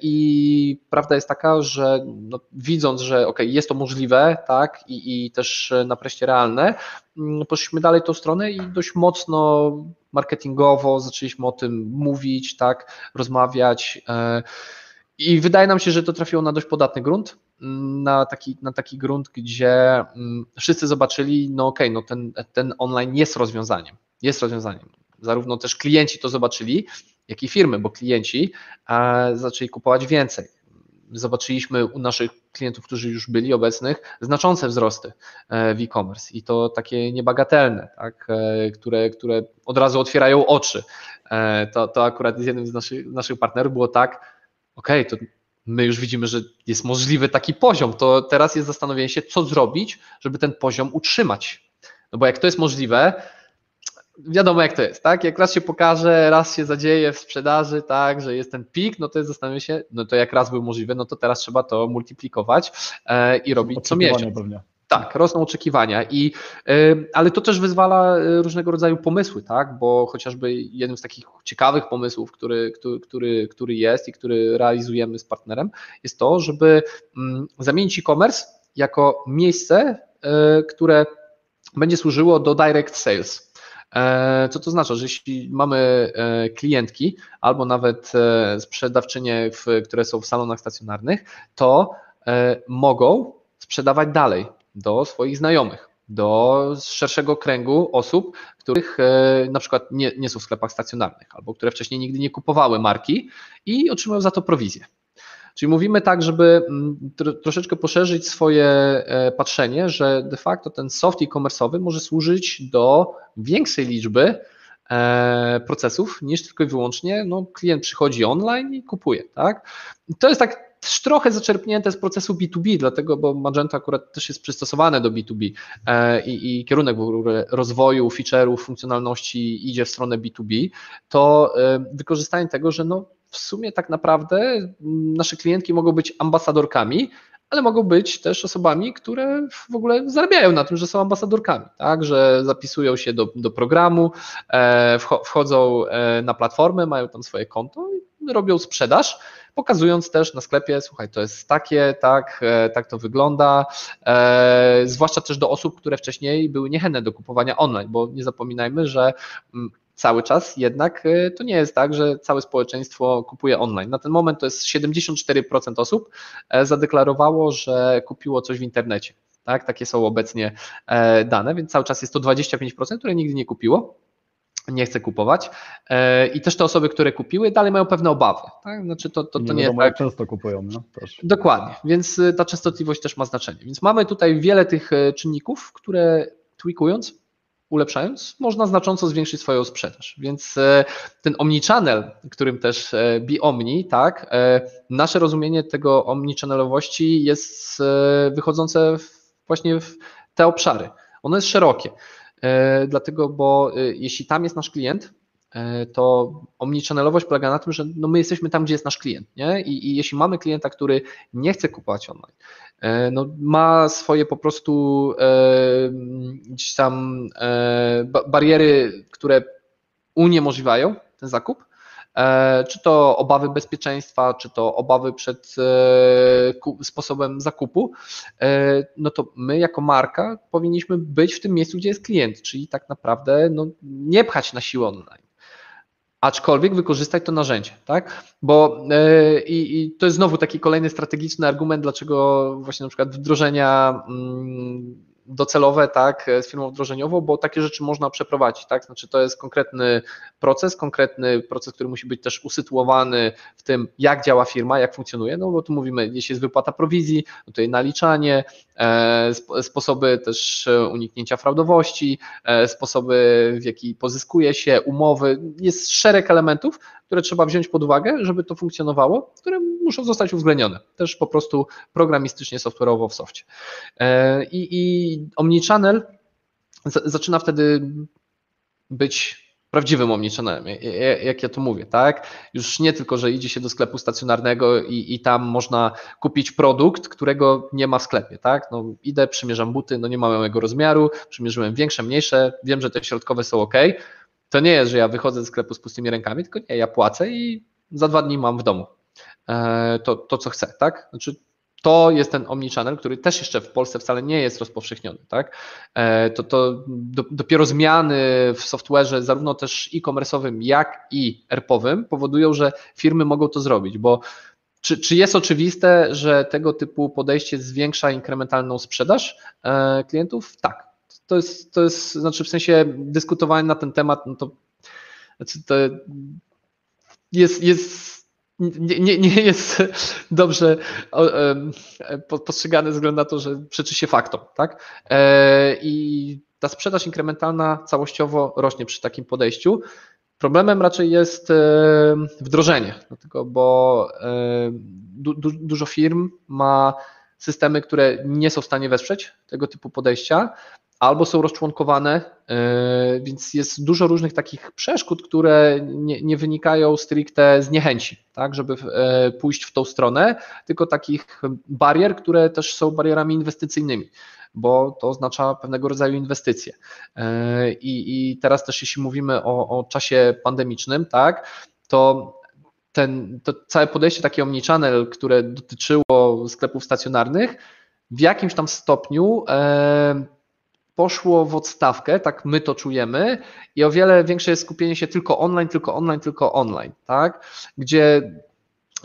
I prawda jest taka, że no, widząc, że ok, jest to możliwe, tak, i, i też na preście realne, mm, poszliśmy dalej tą stronę i dość mocno marketingowo zaczęliśmy o tym mówić, tak, rozmawiać. I wydaje nam się, że to trafiło na dość podatny grunt, na taki, na taki grunt, gdzie mm, wszyscy zobaczyli, no okej, okay, no ten, ten online jest rozwiązaniem, jest rozwiązaniem. Zarówno też klienci to zobaczyli, jak i firmy, bo klienci e, zaczęli kupować więcej. Zobaczyliśmy u naszych klientów, którzy już byli obecnych, znaczące wzrosty e, w e-commerce i to takie niebagatelne, tak, e, które, które od razu otwierają oczy. To, to akurat z jednym z naszych, naszych partnerów było tak, okej, okay, to my już widzimy, że jest możliwy taki poziom, to teraz jest zastanowienie się, co zrobić, żeby ten poziom utrzymać. No bo jak to jest możliwe, wiadomo jak to jest, tak? Jak raz się pokaże, raz się zadzieje w sprzedaży, tak, że jest ten pik, no to jest zastanowienie się, no to jak raz był możliwy, no to teraz trzeba to multiplikować e, i robić co miesiąc. Pewnie. Tak, rosną oczekiwania, i, ale to też wyzwala y, różnego rodzaju pomysły, tak? bo chociażby jednym z takich ciekawych pomysłów, który, który, który jest i który realizujemy z partnerem, jest to, żeby mm, zamienić e-commerce jako miejsce, y, które będzie służyło do direct sales. E, co to znaczy, że jeśli mamy e, klientki albo nawet e, sprzedawczynie, które są w salonach stacjonarnych, to mogą sprzedawać dalej do swoich znajomych, do szerszego kręgu osób, których e, na przykład nie, nie są w sklepach stacjonarnych albo które wcześniej nigdy nie kupowały marki i otrzymują za to prowizję. Czyli mówimy tak, żeby mm, troszeczkę poszerzyć swoje e, patrzenie, że de facto ten soft e-commerce'owy może służyć do większej liczby e, procesów niż tylko i wyłącznie no, klient przychodzi online i kupuje. Tak? To jest tak trochę zaczerpnięte z procesu B2B, dlatego, bo Magento akurat też jest przystosowane do B2B e, i, i kierunek rozwoju feature'ów, funkcjonalności idzie w stronę B2B, to e, wykorzystanie tego, że no w sumie tak naprawdę nasze klientki mogą być ambasadorkami, ale mogą być też osobami, które w ogóle zarabiają na tym, że są ambasadorkami, tak, że zapisują się do, do programu, e, wchodzą na platformę, mają tam swoje konto i robią sprzedaż pokazując też na sklepie, słuchaj, to jest takie, tak, e, tak to wygląda, e, zwłaszcza też do osób, które wcześniej były niechętne do kupowania online, bo nie zapominajmy, że mm, cały czas jednak e, to nie jest tak, że całe społeczeństwo kupuje online. Na ten moment to jest 74% osób zadeklarowało, że kupiło coś w internecie. Tak, takie są obecnie dane, więc cały czas jest to 25%, które nigdy nie kupiło nie chce kupować. E, I też te osoby, które kupiły, dalej mają pewne obawy. Tak? Znaczy to, to, to nie, nie jest tak. często kupują. No? Też. Dokładnie, więc y, ta częstotliwość też ma znaczenie. Więc mamy tutaj wiele tych e, czynników, które tweakując, ulepszając, można znacząco zwiększyć swoją sprzedaż. Więc e, ten omnichannel, którym też Be Omni, tak, nasze rozumienie tego omnichannel'owości jest wychodzące właśnie w te obszary. Ono jest szerokie. E, dlatego, bo e, jeśli tam jest nasz klient, e, to omnichannelowość polega na tym, że no my jesteśmy tam, gdzie jest nasz klient. Nie? I, I, jeśli mamy klienta, który nie chce kupować online, no ma swoje po prostu e, gdzieś tam e, bariery, które uniemożliwiają ten zakup, czy to obawy bezpieczeństwa, czy to obawy przed e, sposobem zakupu, e, no to my jako marka powinniśmy być w tym miejscu, gdzie jest klient, czyli tak naprawdę no, nie pchać na siłę online aczkolwiek wykorzystać to narzędzie, tak? Bo i, i, to jest znowu taki kolejny strategiczny argument, dlaczego właśnie na przykład wdrożenia mm, docelowe, tak, z firmą wdrożeniową, bo takie rzeczy można przeprowadzić, tak, znaczy to jest konkretny proces, konkretny proces, który musi być też usytuowany w tym, jak działa firma, jak funkcjonuje, no bo tu mówimy, jeśli jest wypłata prowizji, jej naliczanie, e, sposoby też uniknięcia fraudowości, e, sposoby, w jaki pozyskuje się, umowy, jest szereg elementów, które trzeba wziąć pod uwagę, żeby to funkcjonowało, które muszą zostać uwzględnione, też po prostu programistycznie, software'owo w softie. E, I, i Omnichannel zaczyna wtedy być prawdziwym omnichannelem, jak ja to mówię, tak? Już nie tylko, że idzie się do sklepu stacjonarnego i, i tam można kupić produkt, którego nie ma w sklepie, tak? No idę, przymierzam buty, no nie mam mojego rozmiaru, przymierzyłem większe, mniejsze, wiem, że te środkowe są ok, to nie jest, że ja wychodzę ze sklepu z pustymi rękami, tylko nie, ja płacę i za dwa dni mam w domu to, to co chcę, tak? Znaczy, to jest ten omnichannel, który też jeszcze w Polsce wcale nie jest rozpowszechniony. Tak? E, to, to do, dopiero zmiany w software'ze, zarówno też e-commerce'owym, jak i ERP-owym, powodują, że firmy mogą to zrobić, bo czy, czy jest oczywiste, że tego typu podejście zwiększa inkrementalną sprzedaż e, klientów? Tak to jest, to jest, znaczy w sensie dyskutowanie na ten temat, no to, znaczy to jest, jest nie, nie, nie jest dobrze postrzegane ze względu na to, że przeczy się faktom, tak? E, I ta sprzedaż inkrementalna całościowo rośnie przy takim podejściu. Problemem raczej jest wdrożenie, dlatego, bo du, du, dużo firm ma systemy, które nie są w stanie wesprzeć tego typu podejścia, albo są rozczłonkowane, e, więc jest dużo różnych takich przeszkód, które nie, nie, wynikają stricte z niechęci, tak, żeby e, pójść w tą stronę, tylko takich barier, które też są barierami inwestycyjnymi, bo to oznacza pewnego rodzaju inwestycje. E, I, i teraz też jeśli mówimy o, o czasie pandemicznym, tak, to ten, to całe podejście takie omnichannel, które dotyczyło sklepów stacjonarnych, w jakimś tam stopniu poszło w odstawkę, tak my to czujemy, i o wiele większe jest skupienie się tylko online, tylko online, tylko online, tak? Gdzie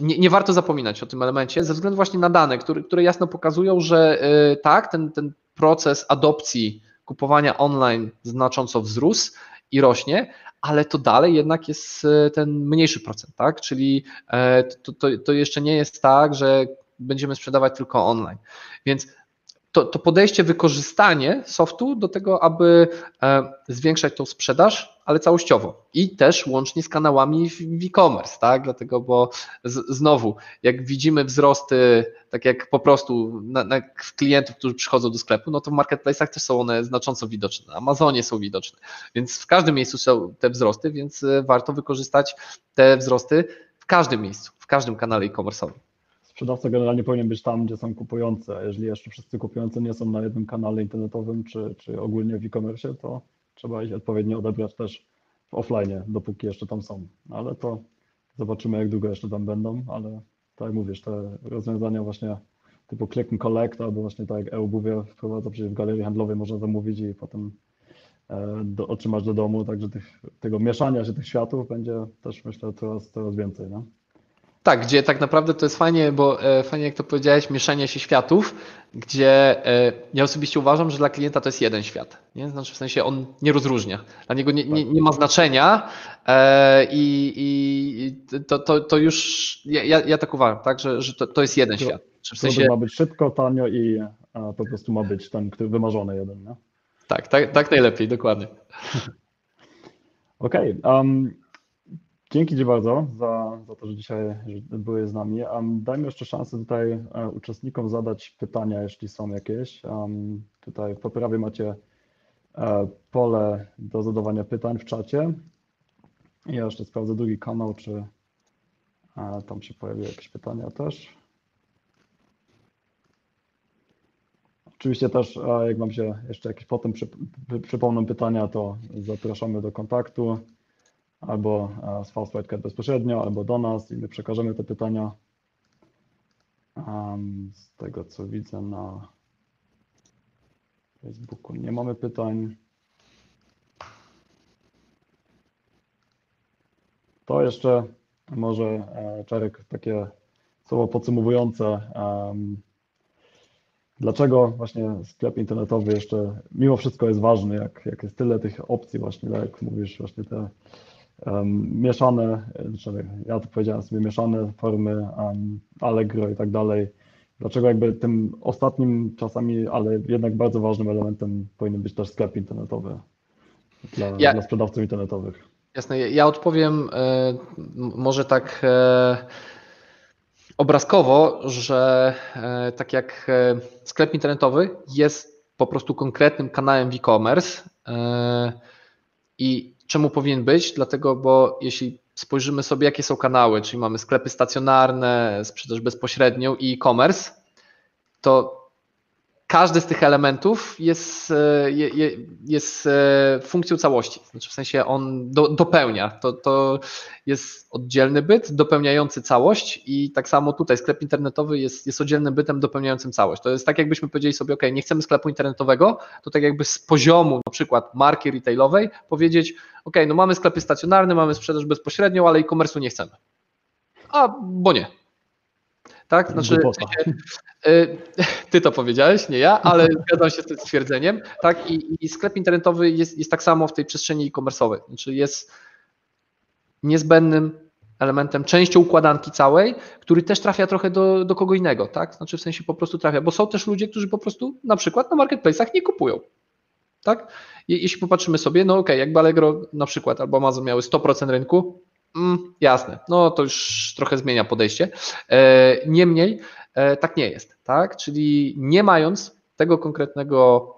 nie, nie warto zapominać o tym elemencie, ze względu właśnie na dane, które, które jasno pokazują, że yy, tak, ten, ten proces adopcji kupowania online znacząco wzrósł i rośnie, ale to dalej jednak jest y, ten mniejszy procent, tak? Czyli e, to, to, to jeszcze nie jest tak, że będziemy sprzedawać tylko online. Więc to, to podejście, wykorzystanie softu do tego, aby e, zwiększać tą sprzedaż, ale całościowo. I też łącznie z kanałami w e-commerce, tak? Dlatego, bo z, znowu, jak widzimy wzrosty, tak jak po prostu na, na klientów, którzy przychodzą do sklepu, no to w marketplace'ach też są one znacząco widoczne, na Amazonie są widoczne, więc w każdym miejscu są te wzrosty, więc e, warto wykorzystać te wzrosty w każdym miejscu, w każdym kanale e-commerce'owym sprzedawca generalnie powinien być tam, gdzie są kupujący, a jeżeli jeszcze wszyscy kupujący nie są na jednym kanale internetowym czy, czy ogólnie w e-commerce, to trzeba ich odpowiednio odebrać też w offline, dopóki jeszcze tam są. Ale to zobaczymy, jak długo jeszcze tam będą, ale tak jak mówisz, te rozwiązania właśnie typu click and collect, albo właśnie tak jak e-obuwie wprowadza, przecież w galerii handlowej można zamówić i potem e, do, otrzymasz do domu, także tych, tego mieszania się tych światów będzie też myślę coraz, coraz więcej. No? Tak, gdzie tak naprawdę to jest fajnie, bo e, fajnie jak to powiedziałeś, mieszanie się światów, gdzie e, ja osobiście uważam, że dla klienta to jest jeden świat. Nie? Znaczy w sensie on nie rozróżnia. Dla niego nie, nie, nie ma znaczenia e, i, i to, to, to już ja, ja, tak uważam, tak, że, że to, to jest jeden świat. Czy w sensie, ma być szybko, tanio i po prostu ma być ten, który wymarzony jeden, nie? tak, tak, tak najlepiej, dokładnie. Okej. um, dzięki Ci bardzo za, za to, że dzisiaj byłeś z nami. Um, dajmy jeszcze szansę tutaj e, uczestnikom zadać pytania, jeśli są jakieś. Um, tutaj po prawej macie e, pole do zadawania pytań w czacie. Ja jeszcze sprawdzę drugi kanał, czy e, tam się pojawiły jakieś pytania też. Oczywiście też, jak Wam się jeszcze jakieś potem przy, przy, przypomną pytania, to zapraszamy do kontaktu albo e, z Fastwhite bezpośrednio, albo do nas i my przekażemy te pytania. Z tego co widzę na Facebooku nie mamy pytań. To jeszcze może e, Czarek takie słowo podsumowujące. Um, Dlaczego właśnie sklep internetowy jeszcze mimo wszystko jest ważny, jak, jak jest tyle tych opcji właśnie, tak jak mówisz, właśnie te um, mieszane, znaczy ja to powiedziałem sobie, mieszane formy um, Allegro i tak dalej. Dlaczego jakby tym ostatnim czasami, ale jednak bardzo ważnym elementem powinien być też sklep internetowy dla, Ja- dla sprzedawców internetowych. Jasne, ja odpowiem e, m- może tak e, obrazkowo, że e, tak jak e, sklep internetowy jest po prostu konkretnym kanałem e-commerce e, i czemu powinien być? Dlatego, bo jeśli spojrzymy sobie, jakie są kanały, czyli mamy sklepy stacjonarne, sprzedaż bezpośrednią i e-commerce, to każdy z tych elementów jest, e, je- je- jest e, funkcją całości. Znaczy w sensie on do, dopełnia. To, to jest oddzielny byt dopełniający całość i tak samo tutaj sklep internetowy jest, jest oddzielnym bytem dopełniającym całość. To jest tak jakbyśmy powiedzieli sobie, ok, nie chcemy sklepu internetowego, to tak jakby z poziomu na przykład marki retailowej powiedzieć, ok, no mamy sklepy stacjonarne, mamy sprzedaż bezpośrednią, ale e-commerce'u nie chcemy. A, bo nie. Tak? Znaczy. Y, Ty to powiedziałeś, nie ja, ale zgadzam się z tym stwierdzeniem. Tak, i, i sklep internetowy jest, jest tak samo w tej przestrzeni e-commerce'owej. Znaczy jest niezbędnym elementem, częścią układanki całej, który też trafia trochę do, do kogo innego, tak? Znaczy w sensie po prostu trafia, bo są też ludzie, którzy po prostu na przykład na marketplace'ach nie kupują. Tak? Je- Jeśli popatrzymy sobie, no okej, jakby Allegro na przykład albo Amazon miały 100% rynku, mm, jasne, no to już trochę zmienia podejście. E, niemniej e, tak nie jest, tak? Czyli nie mając tego konkretnego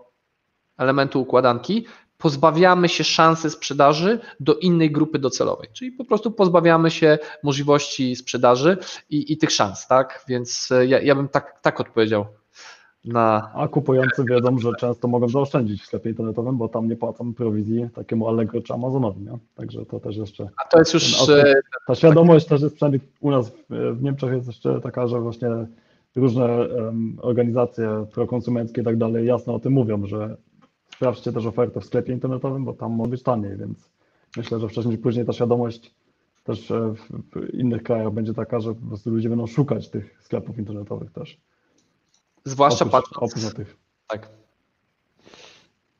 elementu układanki, pozbawiamy się szansy sprzedaży do innej grupy docelowej, czyli po prostu pozbawiamy się możliwości sprzedaży i, i tych szans, tak? Więc e, ja, ja bym tak, tak odpowiedział na, A kupujący wiedzą, że często mogą zaoszczędzić w sklepie internetowym, bo tam nie płacą prowizji takiemu Allegro czy Amazonowi, nie? Także to też jeszcze a to jest już Ten e, Ta świadomość też jest przynajmniej u nas w, Niemczech jest jeszcze taka, że właśnie różne em, organizacje prokonsumenckie i tak dalej jasno o tym mówią, że sprawdźcie też ofertę w sklepie internetowym, bo tam może być taniej, więc myślę, że wcześniej czy później ta świadomość też e, w, w innych krajach będzie taka, że po prostu ludzie będą szukać tych sklepów internetowych też. Zwłaszcza Oprócz, patrząc, oprócz tych. tak.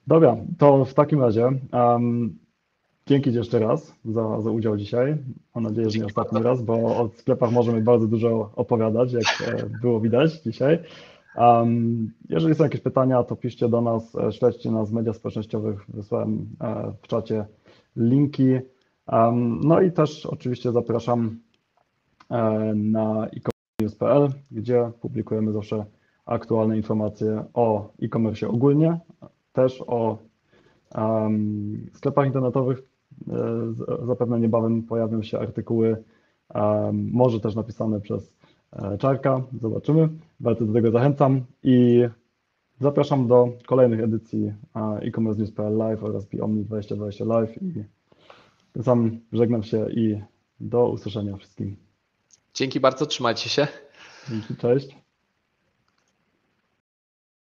Dobra, to w takim razie um, dzięki Ci jeszcze raz za, za udział dzisiaj. Mam nadzieję, że nie ostatni raz, bo o sklepach możemy bardzo dużo opowiadać, jak e, było widać dzisiaj. Um, jeżeli są jakieś pytania, to piszcie do nas, e, śledźcie nas w mediach społecznościowych, wysłałem e, w czacie linki. Um, no i też oczywiście zapraszam e, na e-commerce.pl, gdzie publikujemy zawsze aktualne informacje o e-commerce ogólnie, też o um, sklepach internetowych. E, Zapewne niebawem pojawią się artykuły, um, może też napisane przez e, Czarka. Zobaczymy. Bardzo do tego zachęcam i zapraszam do kolejnych edycji e, e-commerce news.pl live oraz Omni 2020 live i samym żegnam się i do usłyszenia wszystkim. Dzięki bardzo, trzymajcie się. Dzięki, cześć.